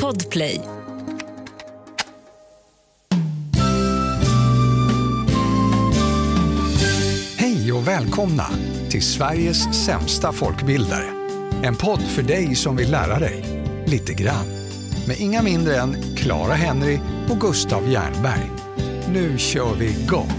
Podplay. Hej och välkomna till Sveriges sämsta folkbildare. En podd för dig som vill lära dig lite grann. Med inga mindre än Clara Henry och Gustav Jernberg. Nu kör vi igång!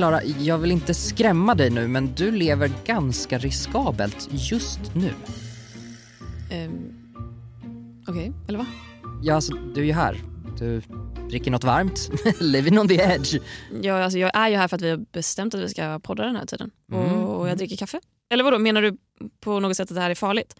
Klara, jag vill inte skrämma dig nu men du lever ganska riskabelt just nu. Um, Okej, eller va? Ja, alltså, du är ju här. Du dricker något varmt, living on the edge. Ja, alltså, jag är ju här för att vi har bestämt att vi ska podda den här tiden. Mm. Och, och jag dricker kaffe. Eller vadå, menar du på något sätt att det här är farligt?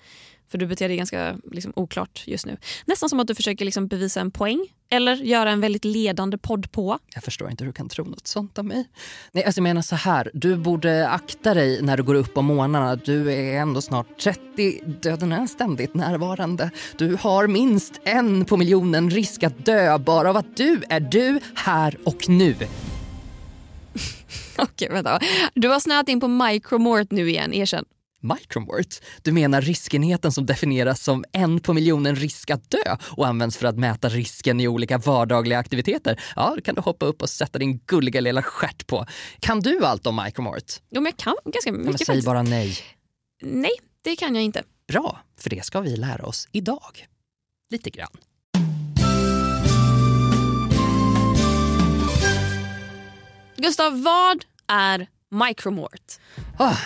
För du beter dig ganska liksom, oklart just nu. Nästan som att du försöker liksom, bevisa en poäng. Eller göra en väldigt ledande podd på. Jag förstår inte hur du kan tro något sånt om mig. Nej, alltså jag menar så här. Du borde akta dig när du går upp om morgnarna. Du är ändå snart 30. Döden är ständigt närvarande. Du har minst en på miljonen risk att dö bara av att du är du här och nu. Okej, vänta. Du har snöat in på micromort nu igen, erkänn. Micromort? Du menar riskenheten som definieras som en på miljonen risk att dö och används för att mäta risken i olika vardagliga aktiviteter? Ja, det kan du hoppa upp och sätta din gulliga lilla stjärt på. Kan du allt om Micromort? Jo, men jag kan ganska mycket Men säg faktiskt. bara nej. Nej, det kan jag inte. Bra, för det ska vi lära oss idag. Lite grann. Gustav, vad är micromort? Ah,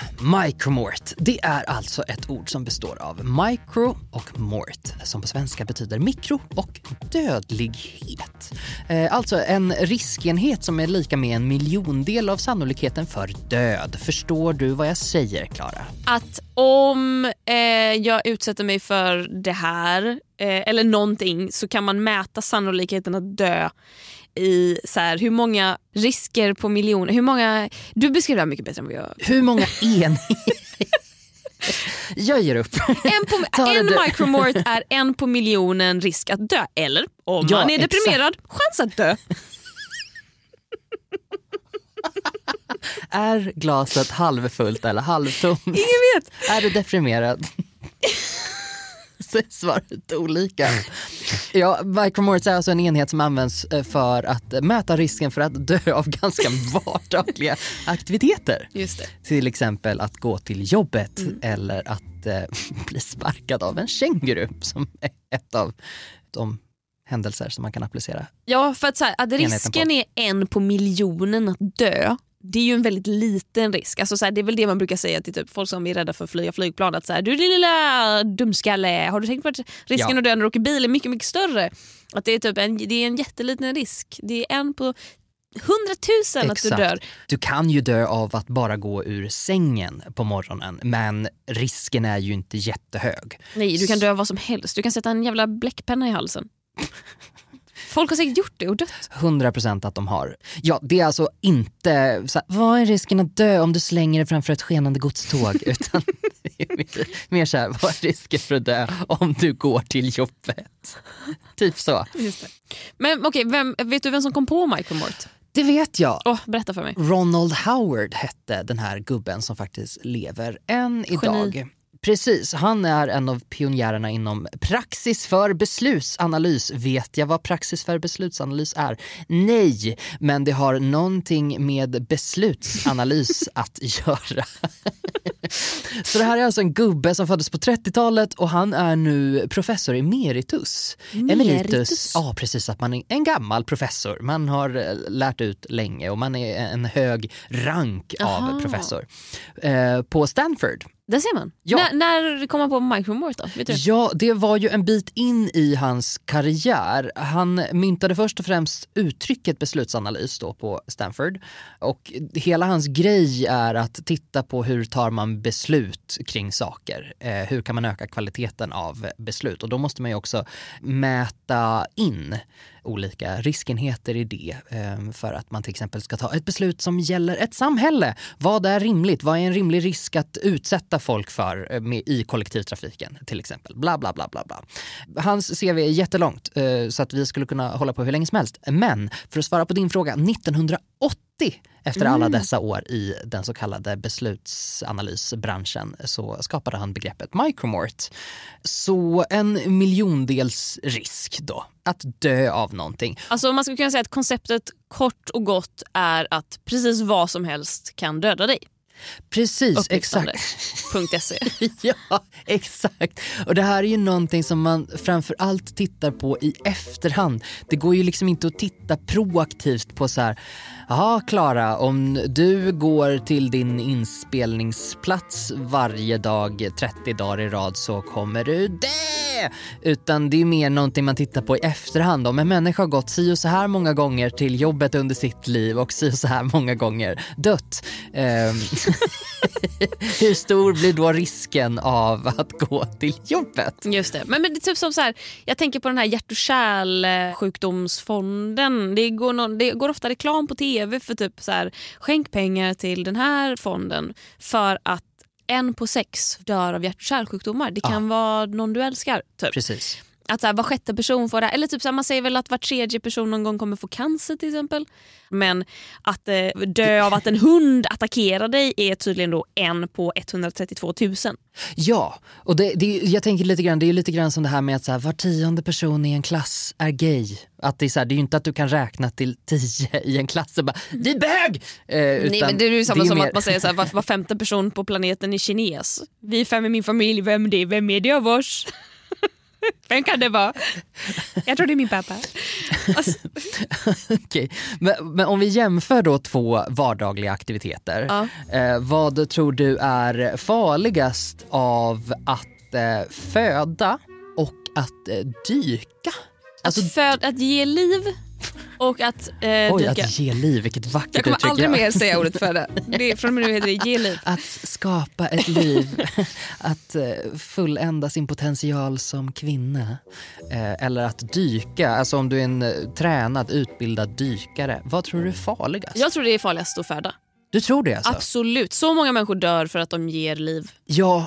micromort, det är alltså ett ord som består av micro och mort som på svenska betyder mikro och dödlighet. Eh, alltså en riskenhet som är lika med en miljondel av sannolikheten för död. Förstår du vad jag säger, Klara? Att om eh, jag utsätter mig för det här eh, eller någonting så kan man mäta sannolikheten att dö i så här, hur många risker på miljoner, hur många, du beskriver det här mycket bättre än vad jag Hur många enheter... jag ger upp. En, på, en micromort är en på miljonen risk att dö. Eller om Ja, man är exakt. deprimerad, chans att dö. Är glaset halvfullt eller halvtomt? Ingen vet. Är du deprimerad? Så är svaret olika. Ja, Micromorts är alltså en enhet som används eh, för att mäta risken för att dö av ganska vardagliga aktiviteter. Just det. Till exempel att gå till jobbet eller att eh, bli sparkad av en känguru som är ett av de händelser som man kan applicera. Ja, för att, så här, att risken är en på miljonen att dö. Det är ju en väldigt liten risk. Alltså, så här, det är väl det man brukar säga till typ, folk som är rädda för att flyga flygplan. Att så här, du din lilla dumskalle, har du tänkt på att risken Ja. att dö när du åker bil är mycket, mycket större? Att det, är typ en, det är en jätteliten risk. Det är en på hundratusen att du dör. Du kan ju dö av att bara gå ur sängen på morgonen men risken är ju inte jättehög. Nej, du kan dö av vad som helst. Du kan sätta en jävla bläckpenna i halsen. Folk har säkert gjort det och dött. 100% att de har. Ja, det är alltså inte så här, vad är risken att dö om du slänger dig framför ett skenande godståg? Utan det mer, mer så här, vad är risken för att dö om du går till jobbet? Typ så. Men okej, vem, vet du vem som kom på Micromort? Det vet jag. Åh, berätta för mig. Ronald Howard hette den här gubben som faktiskt lever än idag. Geni. Precis, han är en av pionjärerna inom praxis för beslutsanalys. Vet jag vad praxis för beslutsanalys är? Nej, men det har någonting med beslutsanalys att göra. Så det här är alltså en gubbe som föddes på 30-talet och han är nu professor emeritus. Emeritus? Ja, precis. Att man är en gammal professor. Man har eh, lärt ut länge och man är en hög rank Aha. av professor. Eh, på Stanford. Där ser man. Ja. När, när kom man på Micromort då? Vet du? Ja, det var ju en bit in i hans karriär. Han myntade först och främst uttrycket beslutsanalys då på Stanford. Och hela hans grej är att titta på hur tar man beslut kring saker. Eh, hur kan man öka kvaliteten av beslut? Och då måste man ju också mäta in olika riskenheter i det eh, för att man till exempel ska ta ett beslut som gäller ett samhälle. Vad är rimligt? Vad är en rimlig risk att utsätta folk för eh, med, i kollektivtrafiken till exempel. Bla, bla, bla, bla, bla. Hans CV är jättelångt eh, så att vi skulle kunna hålla på hur länge som helst. Men för att svara på din fråga, 1980 efter alla dessa år i den så kallade beslutsanalysbranschen så skapade han begreppet micromort. Så en miljondels risk då, att dö av någonting. Alltså man skulle kunna säga att konceptet kort och gott är att precis vad som helst kan döda dig. Precis, exakt. Upplyftande.se. ja, exakt. Och det här är ju någonting som man framför allt tittar på i efterhand. Det går ju liksom inte att titta proaktivt på så här, ja Klara, om du går till din inspelningsplats varje dag 30 dagar i rad så kommer du dö! Utan det är mer någonting man tittar på i efterhand. Om en människa har gått si och så här många gånger till jobbet under sitt liv och si och så här många gånger dött. Ehm, hur stor blir då risken av att gå till jobbet? Just det. Men, men det är typ som så här, jag tänker på den här hjärt och kärlsjukdomsfonden. Det går, någon, det går ofta reklam på tv för typ så här, skänk pengar till den här fonden för att en på sex dör av hjärt och kärlsjukdomar. Det kan vara någon du älskar. Typ. Precis. Att så här, var sjätte person får det. Eller typ så här, man säger väl att var tredje person någon gång kommer få cancer till exempel. Men att eh, dö av att en hund attackerar dig är tydligen då en på 132 000. Ja, och det, det, jag tänker lite grann, det är lite grann som det här med att så här, var tionde person i en klass är gay. Att det, är så här, det är ju inte att du kan räkna till tio i en klass och bara “du är bög!” eh, Nej, men det är ju samma är som mer- att man säger så här, var, var femte person på planeten är kines. Vi är fem i min familj, vem det är, vem är det av oss? Vem kan det vara? Jag tror det är min pappa. Alltså, Okej, men, men om vi jämför då två vardagliga aktiviteter. Ja. Eh, vad tror du är farligast av att eh, föda och att eh, dyka? Alltså, att, föd, att ge liv och att eh, oj, dyka. att ge liv, vilket vackert Jag kommer uttryck. aldrig Ja. mer säga ordet föda. Det, från och med nu heter det ge liv. Att skapa ett liv, att eh, fullända sin potential som kvinna. Eh, eller att dyka, alltså om du är en eh, tränad, utbildad dykare. Vad tror du är farligast? Jag tror det är farligast att föda. Du tror det alltså? Absolut. Så många människor dör för att de ger liv. Ja,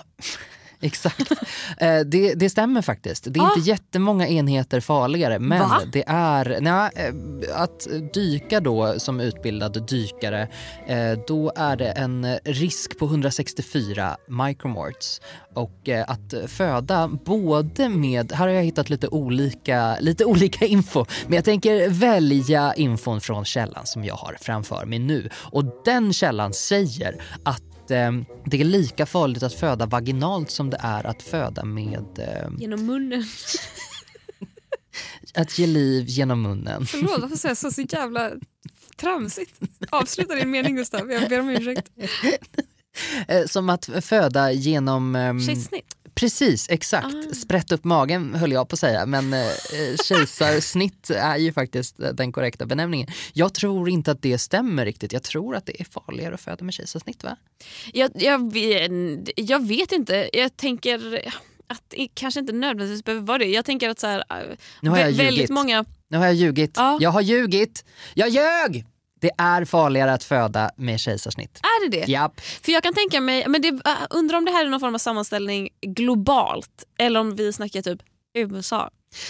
exakt. Eh, det, det stämmer faktiskt. Det är Ah. inte jättemånga enheter farligare men Va? det är nej, eh, att dyka då som utbildad dykare eh, då är det en risk på 164 micromorts och eh, att föda både med, här har jag hittat lite olika, lite olika info men jag tänker välja infon från källan som jag har framför mig nu och den källan säger att eh, det är lika farligt att föda vaginalt som det är att föda med eh, Genom munnen. att ge liv genom munnen. Förlåt, varför säger jag så, så jävla tramsigt? Avsluta din mening Gustav, jag ber om ursäkt. Eh, som att föda genom... ehm, Kejsarsnitt. Precis, exakt. Ah. Sprätt upp magen höll jag på att säga men eh, kejsarsnitt är ju faktiskt eh, den korrekta benämningen. Jag tror inte att det stämmer riktigt. Jag tror att det är farligare att föda med kejsarsnitt va? Jag, jag, vet, jag vet inte, jag tänker att det kanske inte nödvändigtvis behöver vara det. Jag tänker att så här, Nu har jag vä- väldigt ljugit. många... Nu har jag ljugit. Ja. Jag har ljugit. Jag ljög! Det är farligare att föda med kejsarsnitt. Är det det? Japp. För jag kan tänka mig, men det, äh, undrar om det här är någon form av sammanställning globalt eller om vi snackar typ USA.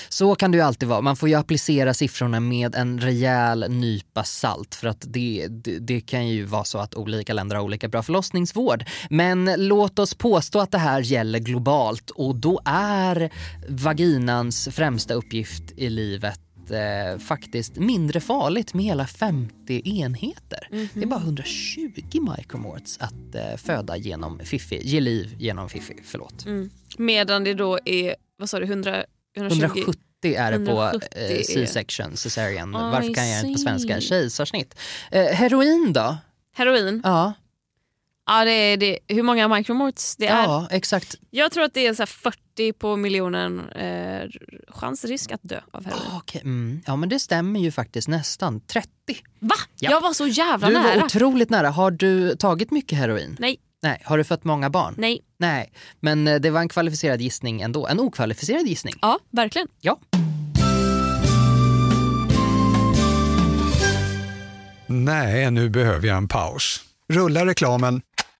Så kan det ju alltid vara. Man får ju applicera siffrorna med en rejäl nypa salt för att det, det, det kan ju vara så att olika länder har olika bra förlossningsvård. Men låt oss påstå att det här gäller globalt och då är vaginans främsta uppgift i livet eh, faktiskt mindre farligt med hela 50 enheter. Det är bara 120 micromorts att eh, föda genom fiffi, ge liv genom fiffi, förlåt. Mm. Medan det då är, vad sa du, 100, 120? 170 är det på 170 eh, C-section, cesarean. I Varför kan jag inte på svenska? Kejsarsnitt. Eh, heroin då? Heroin? Ja, Ja, det är det. Hur många micromorts det är? ja exakt. Jag tror att det är så här 40 på miljonen eh, chansrisk att dö av heroin. Ah, okej, mm. Ja men det stämmer ju faktiskt nästan. 30. Va? Ja. Jag var så jävla Du nära. var otroligt nära. Har du tagit mycket heroin? Nej, Nej. Har du fött många barn? nej. Nej. Men eh, det var en kvalificerad gissning ändå. En okvalificerad gissning. Ja, verkligen. Ja. Nej, nu behöver jag en paus. Rulla reklamen.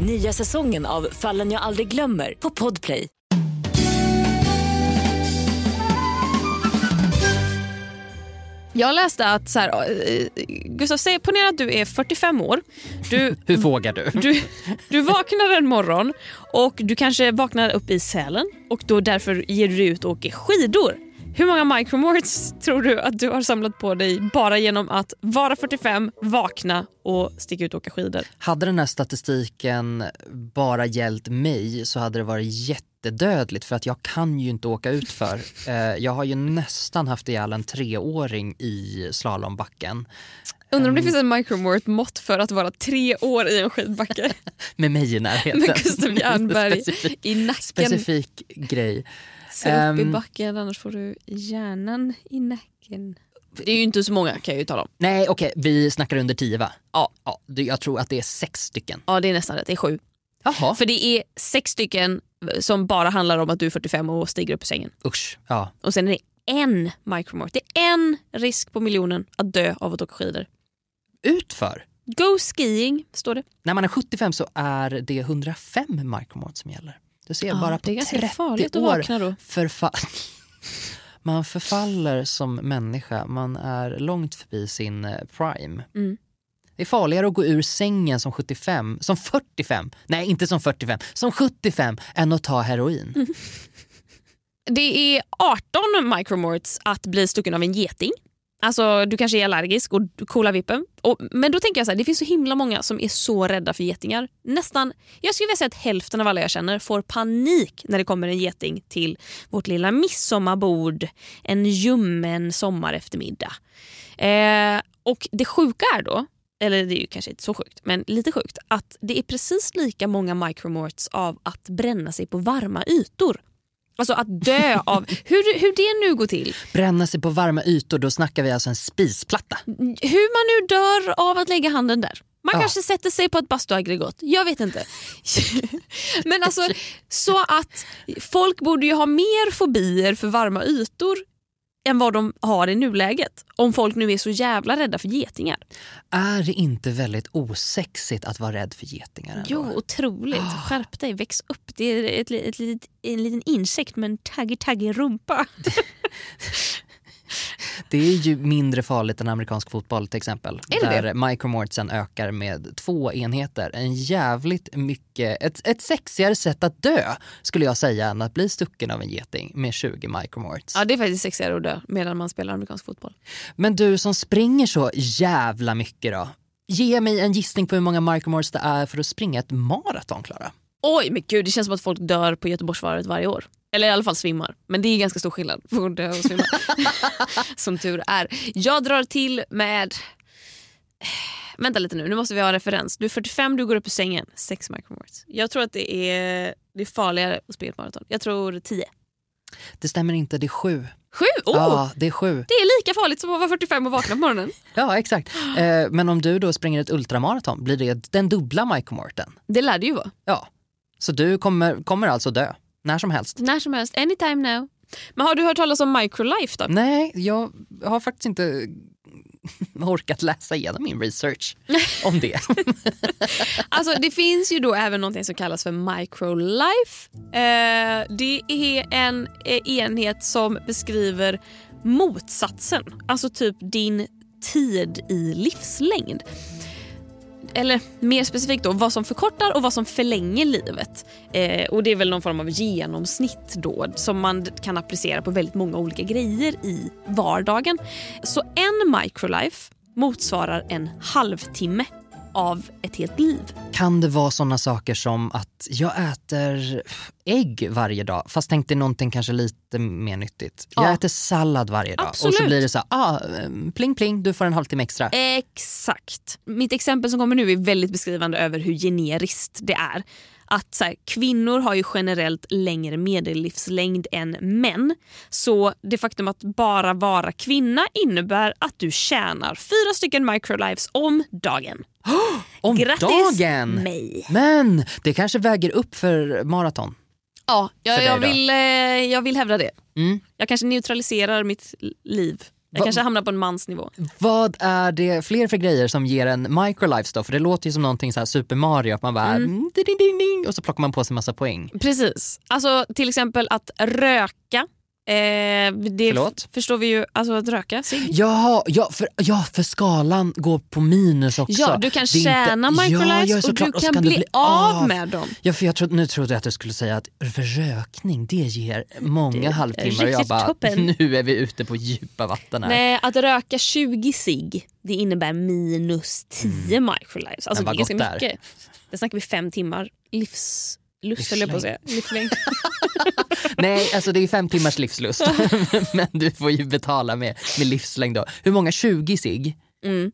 Nya säsongen av Fallen jag aldrig glömmer på Podplay. Jag läste att, så här, eh, Gustav, säg, ponera att du är 45 år. Du, Hur vågar du? du, du vaknar en morgon och du kanske vaknar upp i Sälen och då därför ger du dig ut och åker skidor. Hur många micromorts tror du att du har samlat på dig bara genom att vara 45, vakna och sticka ut och åka skidor? Hade den här statistiken bara gällt mig så hade det varit jättedödligt för att jag kan ju inte åka ut för. Eh, jag har ju nästan haft ihjäl en treåring i slalombacken. Undrar om det finns en micromort-mått för att vara tre år i en skidbacke Med mig i närheten. med Gustav Jernberg Specifik, i nacken. specifik grej. Se upp i Ehm. backen annars får du hjärnan i nacken. Det är ju inte så många kan jag ju tala om. Nej okej, vi snackar under tio va? Ja. ja. Jag tror att det är sex stycken. Ja det är nästan rätt, det är sju. Jaha. För det är sex stycken som bara handlar om att du är 45 och stiger upp ur sängen. Usch. Ja. Och sen är det en micromort. Det är en risk på miljonen att dö av att åka skidor. Utför. Go skiing, står det. När man är 75 så är det 105 micromort som gäller. Du ser, bara på det är ganska 30 farligt att år förfall... Man förfaller som människa, man är långt förbi sin eh, prime. Mm. Det är farligare att gå ur sängen som 75, som 45, nej inte som 45, som 75 än att ta heroin. Mm. Det är 18 micromorts att bli stucken av en geting. Alltså du kanske är allergisk och coola coolar vippen. Och, men då tänker jag så här, det finns så himla många som är så rädda för getingar. Nästan, jag skulle vilja säga att hälften av alla jag känner får panik när det kommer en geting till vårt lilla midsommarbord en ljummen sommareftermiddag. Eh, och det sjuka är då, eller det är ju kanske inte så sjukt, men lite sjukt, att det är precis lika många micromorts av att bränna sig på varma ytor. Alltså att dö av, hur, hur det nu går till. Bränna sig på varma ytor, då snackar vi alltså en spisplatta. Hur man nu dör av att lägga handen där. Man Ja. kanske sätter sig på ett bastuaggregat, jag vet inte. Men alltså så att folk borde ju ha mer fobier för varma ytor än vad de har i nuläget. Om folk nu är så jävla rädda för getingar. Är det inte väldigt osexigt att vara rädd för getingar? ändå? Jo, otroligt. Skärp dig, väx upp. Det är ett, ett, ett, en liten insekt med en taggig taggig rumpa. Det är ju mindre farligt än amerikansk fotboll till exempel. Är där micromortsen ökar med två enheter. En jävligt mycket, ett, ett sexigare sätt att dö skulle jag säga än att bli stucken av en geting med 20 micromorts. Ja, det är faktiskt sexigare att dö medan man spelar amerikansk fotboll. Men du som springer så jävla mycket då. Ge mig en gissning på hur många micromorts det är för att springa ett maraton Klara. Oj, men gud, det känns som att folk dör på Göteborgsvarvet varje år. Eller i alla fall svimmar. Men det är ganska stor skillnad på att dö och svimma. som tur är. Jag drar till med... Vänta lite nu, nu måste vi ha en referens. Du är 45, du går upp ur sängen. 6 micromorts. Jag tror att det är, det är farligare att springa ett maraton. Jag tror 10. Det stämmer inte, det är sju. 7? Oh! Ja, det är sju. Det är lika farligt som att vara 45 och vakna på morgonen. Ja, exakt. Eh, men om du då springer ett ultramaraton, blir det den dubbla micromorten? Det lär det ju vara. Ja. Så du kommer, kommer alltså dö, när som helst? När som helst, anytime now. Men har du hört talas om microlife då? Nej, jag har faktiskt inte orkat läsa igenom min research om det. Alltså det finns ju då även något som kallas för microlife. Eh, det är en eh, enhet som beskriver motsatsen. Alltså typ din tid i livslängd. Eller mer specifikt då, vad som förkortar och vad som förlänger livet. Eh, och Det är väl någon form av genomsnitt då som man kan applicera på väldigt många olika grejer i vardagen. Så en microlife motsvarar en halvtimme av ett helt liv. Kan det vara såna saker som att jag äter ägg varje dag fast tänkte någonting kanske lite mer nyttigt. Jag Ja. äter sallad varje dag och så Absolut. blir det så här, ah, eh, pling pling, du får en halvtimme extra. Exakt. Mitt exempel som kommer nu är väldigt beskrivande över hur generiskt det är. Att så här, kvinnor har ju generellt längre medellivslängd än män. Så det faktum att bara vara kvinna innebär att du tjänar fyra stycken microlives om dagen. Om Grattis dagen! mig! Men det kanske väger upp för maraton. Ja, jag, jag, vill, eh, jag vill hävda det. Mm. Jag kanske neutraliserar mitt liv. Jag Va- kanske hamnar på en mans nivå. Vad är det fler för grejer som ger en microlife då? För det låter ju som någonting så här Super Mario, att man bara mm. ding, ding, ding, ding, och så plockar man på sig massa poäng. Precis. Alltså till exempel att röka. Eh, det Förlåt? förstår vi ju. Alltså att röka cigg. Jaha, ja för, ja för skalan går på minus också. Ja, du kan Det inte- tjäna microlives ja, ja, och du så kan det bli av med dem. Ja, för jag trodde, nu trodde jag att du skulle säga att för rökning det ger många Det halvtimmar och jag bara toppen. nu är vi ute på djupa vatten här. Nej, att röka 20 cigg det innebär minus 10 microlives. Alltså Mm. Det är ganska mycket. Där snackar vi fem timmar livslust höll jag på att säga. Livslängd. Nej, alltså det är fem timmars livslust. Men du får ju betala med, med livslängd då. Hur många? 20 sig? Mm.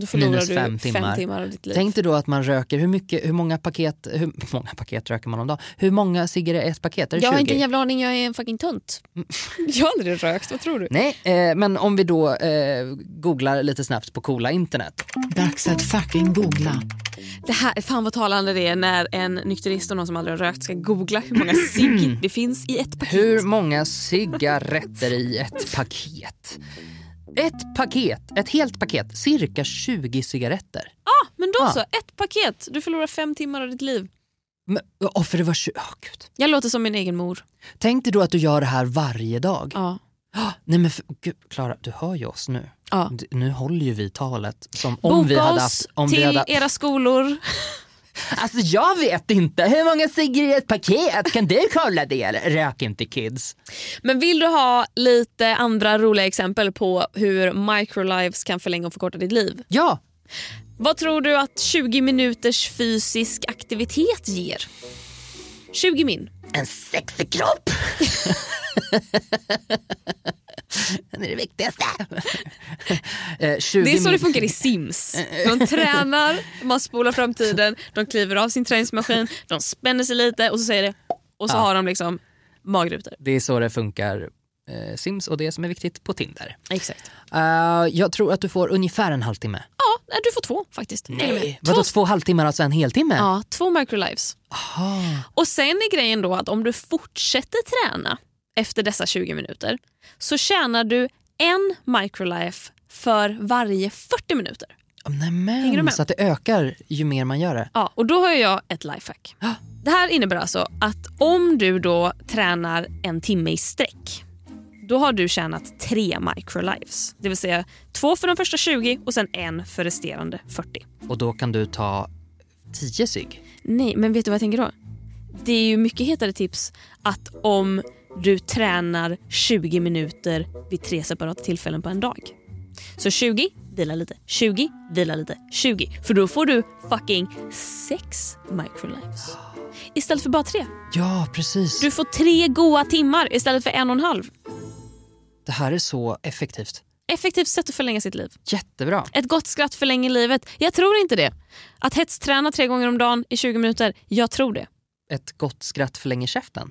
Då förlorar Minus du fem fem timmar. timmar. av ditt liv. Tänk dig då att man röker, hur, mycket, hur många paket hur, många paket röker man om dagen? Hur många ciggar är ett paket? Är det jag har 20? inte en jävla aning, jag är en fucking tönt. Jag har aldrig rökt, vad tror du? Nej, eh, men om vi då eh, googlar lite snabbt på coola internet. Dags att fucking googla. Det här, fan vad talande det är när en nykterist och någon som aldrig har rökt ska googla hur många cigg det finns i ett paket. Hur många cigaretter i ett paket? Ett paket, ett helt paket, cirka 20 cigaretter. Ah, men då Ah. så, ett paket. Du förlorar fem timmar av ditt liv. Men, oh, för det var 20, oh, gud. Jag låter som min egen mor. Tänk dig då att du gör det här varje dag. Ja. Ah, nej men för- gud, Klara, du hör ju oss nu. Ja. Nu håller ju vi talet som om Boka vi hade oss haft... Om till vi hade, era skolor. Alltså jag vet inte, hur många ciggar i ett paket? Kan du kolla det eller? Rök inte kids. Men vill du ha lite andra roliga exempel på hur microlives kan förlänga och förkorta ditt liv? Ja, Vad tror du att 20 minuters fysisk aktivitet ger? 20 min. en sexig kropp. Den är det viktigaste. Eh, 20 Det är så det funkar i Sims. De tränar, man spolar fram tiden, de kliver av sin träningsmaskin, de spänner sig lite och så säger det och så Ja. har de liksom magrutor. Det är så det funkar eh, Sims och det som är viktigt på Tinder. Exakt. Eh, jag tror att du får ungefär en halvtimme. Ja, du får två faktiskt. Nej, vadå två halvtimmar, alltså en heltimme? Ja, två microlives. Aha. Och sen är grejen då att om du fortsätter träna efter dessa 20 minuter så tjänar du en microlife för varje 40 minuter. Hänger du Nämen, med? så att det ökar ju mer man gör det. Ja, och då har jag ett lifehack. Det här innebär alltså att om du då tränar en timme i sträck då har du tjänat tre microlives. Det vill säga två för de första 20 och sen en för resterande 40. Och då kan du ta 10 cigg. Nej, men vet du vad jag tänker då? Det är ju mycket hetare tips att om du tränar 20 minuter vid tre separata tillfällen på en dag. Så 20, vila lite, 20, vila lite, 20. För då får du fucking sex microlives. Istället för bara tre. Ja, precis. Du får tre goa timmar istället för en och en halv. Det här är så effektivt. Effektivt sätt att förlänga sitt liv. Jättebra. Ett gott skratt förlänger livet. Jag tror inte det. Att hetsträna tre gånger om dagen i 20 minuter, jag tror det. Ett gott skratt förlänger käften.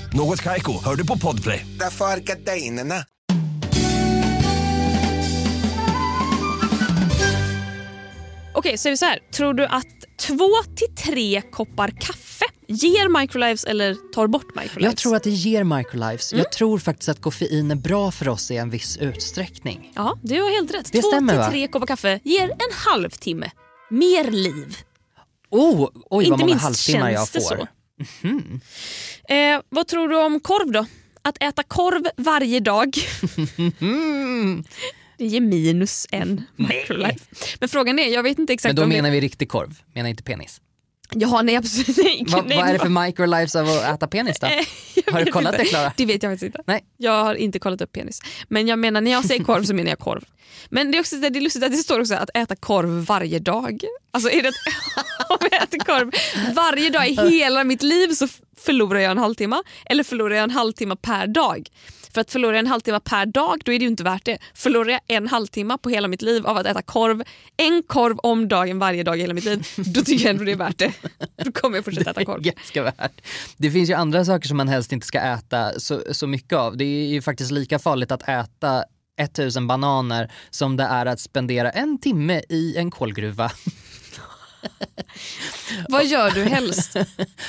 Något Kaiko, hör du på Podplay. Därför är gardinerna. Okej, så är vi så här. Tror du att två till tre koppar kaffe ger microlives eller tar bort microlives? Jag tror att det ger microlives. Mm. Jag tror faktiskt att koffein är bra för oss i en viss utsträckning. Ja, du har helt rätt. Det två stämmer, till va? tre koppar kaffe ger en halvtimme. Mer liv. Oh, oj Inte vad många minst halvtimmar jag känns det får. så. Eh, vad tror du om korv då? Att äta korv varje dag. Det ger minus en microlife. Men frågan är, jag vet inte exakt Men då om menar det... vi riktig korv, menar inte penis. Ja, nej absolut. Nej, Va, nej, vad är det för microlives av att äta penis då? Har du kollat inte. det Klara? Det vet jag faktiskt inte. Nej. Jag har inte kollat upp penis. Men jag menar när jag säger korv så menar jag korv. Men det är också det är lustigt att det står också att äta korv varje dag. Alltså är det att om jag äter korv varje dag i hela mitt liv så förlorar jag en halvtimme. Eller förlorar jag en halvtimme per dag. För att förlorar jag en halvtimme per dag då är det ju inte värt det. Förlorar jag en halvtimme på hela mitt liv av att äta korv, en korv om dagen varje dag i hela mitt liv, då tycker jag ändå det är värt det. Då kommer jag fortsätta äta korv. Ganska värt. Det finns ju andra saker som man helst inte ska äta så, så mycket av. Det är ju faktiskt lika farligt att äta 1000 bananer som det är att spendera en timme i en kolgruva. Vad gör du helst?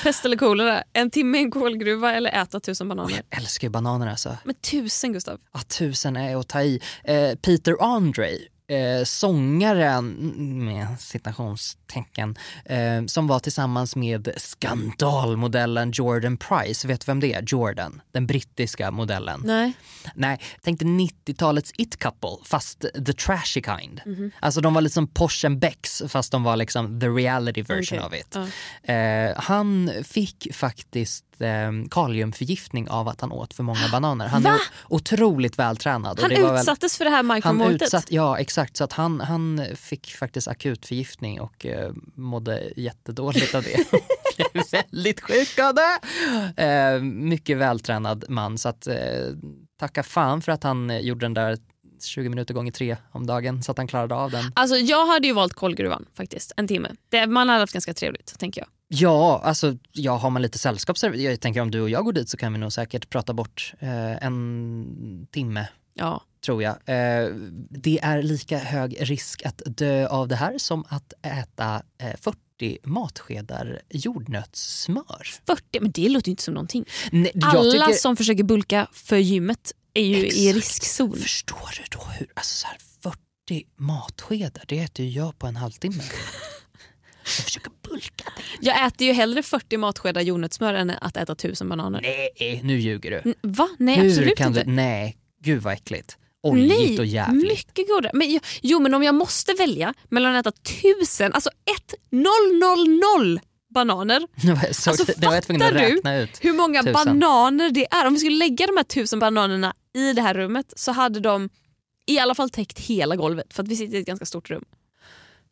Pest eller kolera? En timme i en kolgruva eller äta tusen bananer? Jag älskar ju bananer alltså. Men tusen Gustav. Ja, tusen är att ta i. Eh, Peter Andre, eh, sångaren med citationstecken, eh, som var tillsammans med skandalmodellen Jordan Price. Vet du vem det är? Jordan, den brittiska modellen. Nej. Nej, tänk dig 90-talets it couple fast the trashy kind. Alltså de var liksom Porsche Becks fast de var liksom the reality version Okej, of it. ja. Eh, han fick faktiskt eh, kaliumförgiftning av att han åt för många bananer. Han Va? är otroligt vältränad. Han var väl- utsattes för det här utsatt, ja exakt, så att han, han fick faktiskt akut förgiftning och eh, mådde jättedåligt av det. Blev väldigt sjuk av det. Eh, mycket vältränad man så att eh, tacka fan för att han gjorde den där 20 minuter gånger tre om dagen så att han klarade av den. Alltså jag hade ju valt kolgruvan faktiskt, en timme. Det, man hade haft ganska trevligt tänker jag. Ja, alltså ja, har man lite sällskap så jag tänker om du och jag går dit så kan vi nog säkert prata bort eh, en timme Ja. tror jag. Eh, det är lika hög risk att dö av det här som att äta eh, 40 matskedar jordnötssmör. 40, men det låter ju inte som någonting. Nej, Alla tycker- som försöker bulka för gymmet är ju i Exakt. riskzon. Förstår du då hur, alltså så här 40 matskedar, det äter ju jag på en halvtimme. Jag försöker bulka det. Jag äter ju hellre 40 matskedar jordnötssmör än att äta tusen bananer. Nej, nu ljuger du. N- Va? Nej hur absolut kan inte. Du, nej, gud vad äckligt. Oljigt och jävligt. mycket godare. Men, jag- jo men om jag måste välja mellan att äta tusen, alltså ett noll noll noll bananer. Så, Alltså, det fattar du. Hur många Tusen. bananer det är. Om vi skulle lägga de här tusen bananerna i det här rummet så hade de i alla fall täckt hela golvet för att vi sitter i ett ganska stort rum.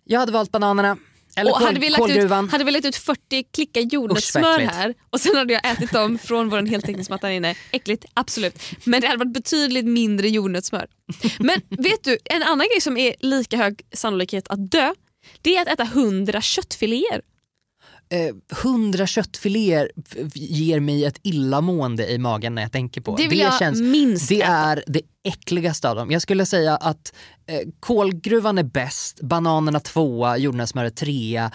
Jag hade valt bananerna. Eller och kol, hade, vi lagt ut, hade vi lagt ut 40 klickar jordnötssmör här och sen hade jag ätit dem från vår heltäckningsmatta här inne. Äckligt, absolut. Men det hade varit betydligt mindre jordnötssmör. Men vet du, en annan grej som är lika hög sannolikhet att dö det är att äta 100 köttfiléer. Eh, Hundra köttfiléer f- ger mig ett illamående i magen när jag tänker på. Det vill jag minst Det är det äckligaste av dem. Jag skulle säga att eh, kolgruvan är bäst, bananerna tvåa, jordnötssmöret trea,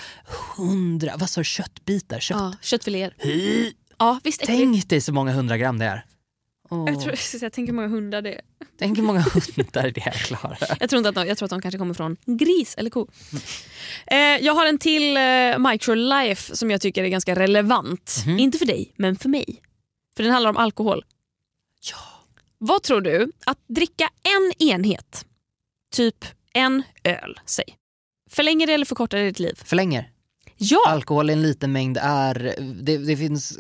hundra, vad sa du, köttbitar? Kött. Ja, köttfiléer. Hy. Ja, visst. Tänk dig så många hundra gram det är. Åh, Jag, tror, jag tänker många hundar det är. Tänk hur många hundar det är Klara. Jag tror, inte att de, jag tror att de kanske kommer från gris eller ko. Eh, jag har en till eh, microlife som jag tycker är ganska relevant. Mhm. Inte för dig, men för mig. För den handlar om alkohol. Ja. Vad tror du? Att dricka en enhet, typ en öl, säg. Förlänger det eller förkortar det ditt liv? Förlänger. Ja! Alkohol i en liten mängd är, det, det finns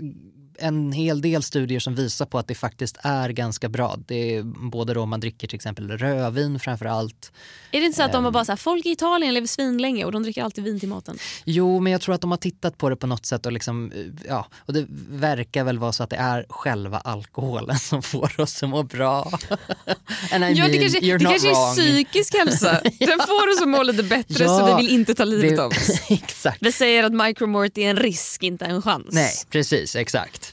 en hel del studier som visar på att det faktiskt är ganska bra. Det är både då man dricker till exempel rödvin framför allt. är det inte så att de var ehm. bara så här, folk i Italien lever svinlänge och de dricker alltid vin till maten? Jo, men jag tror att de har tittat på det på något sätt och liksom, eh, ja, och det verkar väl vara så att det är själva alkoholen som får oss att må bra. And I Ja, det mean, kanske, you're det kanske är psykisk hälsa. Den får oss att må lite bättre Ja, så vi vill inte ta livet det- av oss. Exakt. Vi säger att micromort är en risk, inte en chans. Nej, precis, exakt.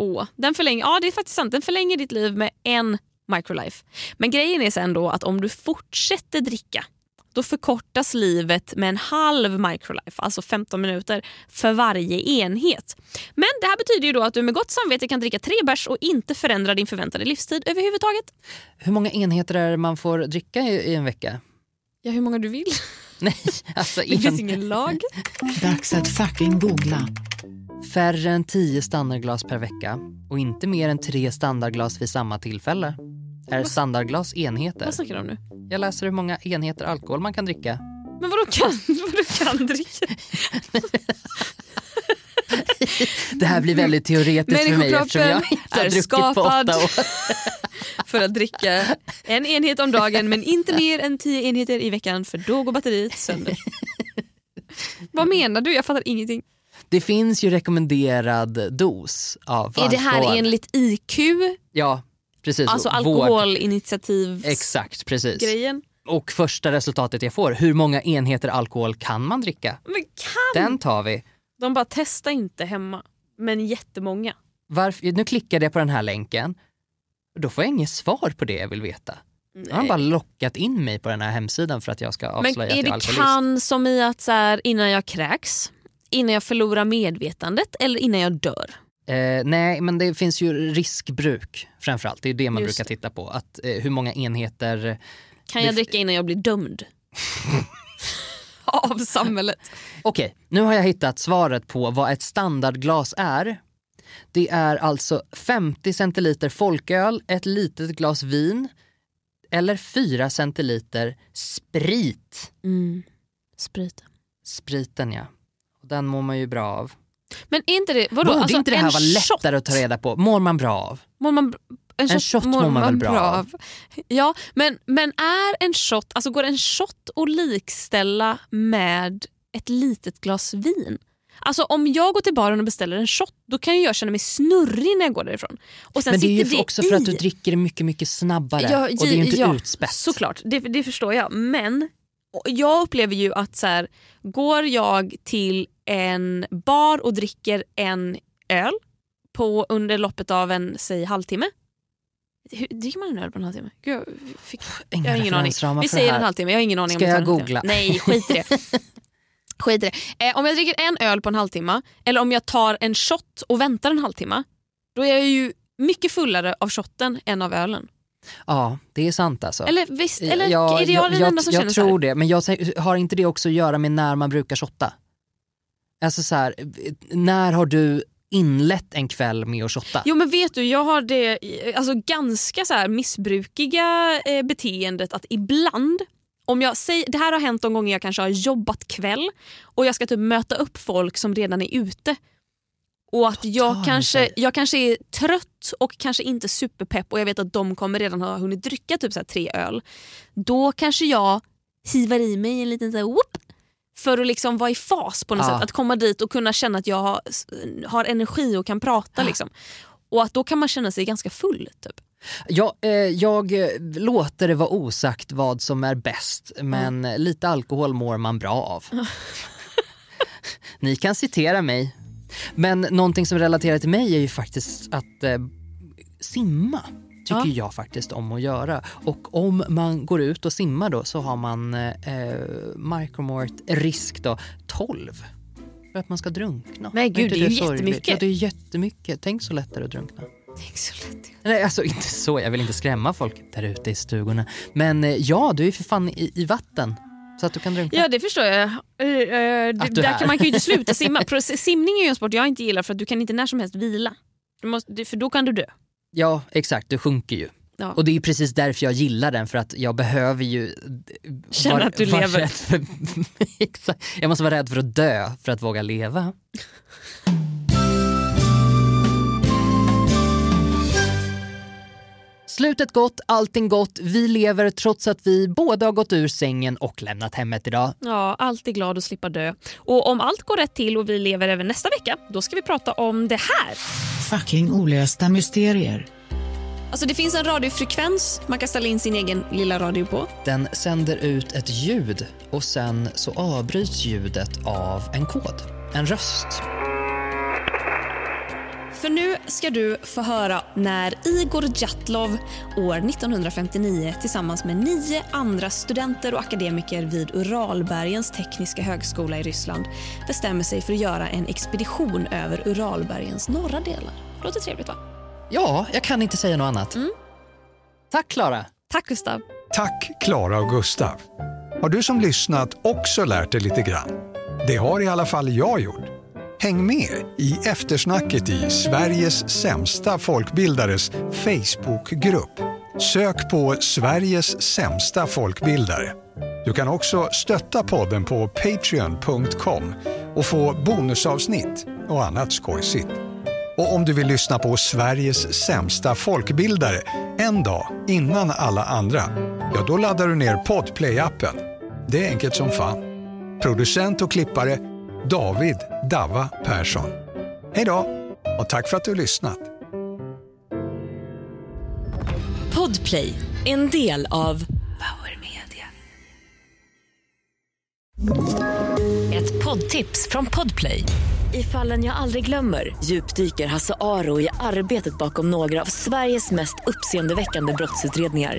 Åh, den förlänger, ja det är faktiskt sant, den förlänger ditt liv med en microlife. Men grejen är sen då att om du fortsätter dricka då förkortas livet med en halv microlife, alltså 15 minuter för varje enhet. Men det här betyder ju då att du med gott samvete kan dricka tre bärs och inte förändra din förväntade livstid överhuvudtaget. Hur många enheter är det man får dricka i, i en vecka? Ja, hur många du vill. Nej, alltså Det finns en, ingen lag. Dags att fucking googla. Färre än 10 standardglas per vecka och inte mer än tre standardglas vid samma tillfälle. är standardglas enheter. Vad snackar du om nu? Jag läser hur många enheter alkohol man kan dricka. Men vadå kan, vadå kan dricka? Det här blir väldigt teoretiskt för mig eftersom jag inte har är druckit på åtta år. för att dricka en enhet om dagen men inte mer än tio enheter i veckan för då går batteriet sönder. Vad menar du? Jag fattar ingenting. Det finns ju rekommenderad dos av Är det här enligt IQ? Ja, precis. Alltså alkoholinitiativ Exakt, precis. grejen. Och första resultatet jag får, hur många enheter alkohol kan man dricka? Men kan Den tar vi. de bara testa inte hemma? Men jättemånga. Varför, nu klickade jag på den här länken. Då får jag inget svar på det jag vill veta. Då har de bara lockat in mig på den här hemsidan för att jag ska Men avslöja är att jag är det alkoholist. kan som i att så här, innan jag kräks, innan jag förlorar medvetandet eller innan jag dör? Eh, nej, men det finns ju riskbruk framförallt. Det är det man Just brukar titta på. Att, eh, hur många enheter... Kan jag dricka innan jag blir dömd? Av samhället. Okej, nu har jag hittat svaret på vad ett standardglas är. Det är alltså 50 centiliter folköl, ett litet glas vin eller 4 centiliter sprit. Mm. Sprit. Spriten ja. Och Den mår man ju bra av. Men är inte det, vadå? Borde alltså, inte det här vara lättare att ta reda på? Mår man bra av? Mår man, en, En shot mår man väl bra av? Ja, men, men är en shot, alltså går en shot att likställa med ett litet glas vin? Alltså om jag går till baren och beställer en shot då kan jag känna mig snurrig när jag går därifrån. Och sen Men det är ju också för att du i. dricker mycket, mycket snabbare. Ja, och det är ju inte ja, utspätt. Såklart, det, det förstår jag. Men jag upplever ju att så här, går jag till en bar och dricker en öl på under loppet av en säg halvtimme. Hur, dricker man en öl på en halvtimme? Gud, jag, fick, jag har ingen aning. Vi säger en halvtimme, jag har ingen aning Ska om jag googla? Nej, skit i det. skit i det. Eh, om jag dricker en öl på en halvtimme eller om jag tar en shot och väntar en halvtimme då är jag ju mycket fullare av shotten än av ölen. Ja, det är sant alltså. Eller visst, eller Ja, är det jag, den jag, enda som jag känner så tror det, men jag, har inte det också att göra med när man brukar shotta? Alltså så här, när har du inlett en kväll med att shotta? Jo men vet du, jag har det alltså, ganska så här missbrukiga eh, beteendet att ibland om jag säger, det här har hänt de gånger jag kanske har jobbat kväll och jag ska typ möta upp folk som redan är ute. Och att jag kanske, jag kanske är trött och kanske inte superpepp och jag vet att de kommer redan ha hunnit dricka typ så tre öl. Då kanske jag hivar i mig en liten så här, whoop, för att liksom vara i fas på något Ja. sätt. Att komma dit och kunna känna att jag har, har energi och kan prata. Liksom. Och att då kan man känna sig ganska full. Typ. Ja, eh, jag eh, låter det vara osagt vad som är bäst, men eh, lite alkohol mår man bra av. Ni kan citera mig. Men någonting som relaterar till mig är ju faktiskt att eh, simma. Tycker Ja. jag faktiskt om att göra. Och om man går ut och simmar då så har man eh, micromort risk då 12. För att man ska drunkna. Men gud, det är ju sorgligt? jättemycket. Ja, det är jättemycket. Tänk så lättare att drunkna. Det är så lätt. Nej, alltså inte så. Jag vill inte skrämma folk där ute i stugorna. Men eh, ja, du är för fan i, i vatten. Så att du kan drunkna. Ja det förstår jag. Att du där är. kan man kan ju inte sluta simma. Simning är ju en sport jag inte gillar för att du kan inte när som helst vila. Måste, för då kan du dö. Ja, exakt. Du sjunker ju. Ja. Och det är precis därför jag gillar den, för att jag behöver ju eh, Känna att du lever. För, exakt. Jag måste vara rädd för att dö för att våga leva. Slutet gott, allting gott. Vi lever trots att vi båda har gått ur sängen och lämnat hemmet idag. Ja, alltid glad att slippa dö. Och om allt går rätt till och vi lever även nästa vecka, då ska vi prata om det här. Fucking olösta mysterier. Alltså det finns en radiofrekvens man kan ställa in sin egen lilla radio på. Den sänder ut ett ljud och sen så avbryts ljudet av en kod, en röst. För nu ska du få höra när Igor Djatlov år 1959 tillsammans med nio andra studenter och akademiker vid Uralbergens tekniska högskola i Ryssland bestämmer sig för att göra en expedition över Uralbergens norra delar. Låter trevligt va? Ja, jag kan inte säga något annat. Tack Klara. Tack Gustav. Tack Klara och Gustav. Har du som lyssnat också lärt dig lite grann? Det har i alla fall jag gjort. Häng med i eftersnacket i Sveriges sämsta folkbildares Facebookgrupp Sök på Sveriges sämsta folkbildare. Du kan också stötta podden på patreon.com och få bonusavsnitt och annat skojsigt. Och om du vill lyssna på Sveriges sämsta folkbildare en dag innan alla andra, ja då laddar du ner Podplay-appen. Det är enkelt som fan. Producent och klippare David Dava Persson. Hej då och tack för att du har lyssnat. Podplay, en del av Power Media. Ett poddtips från Podplay. I fallen jag aldrig glömmer djupdyker Hasse Aro i arbetet bakom några av Sveriges mest uppseendeväckande brottsutredningar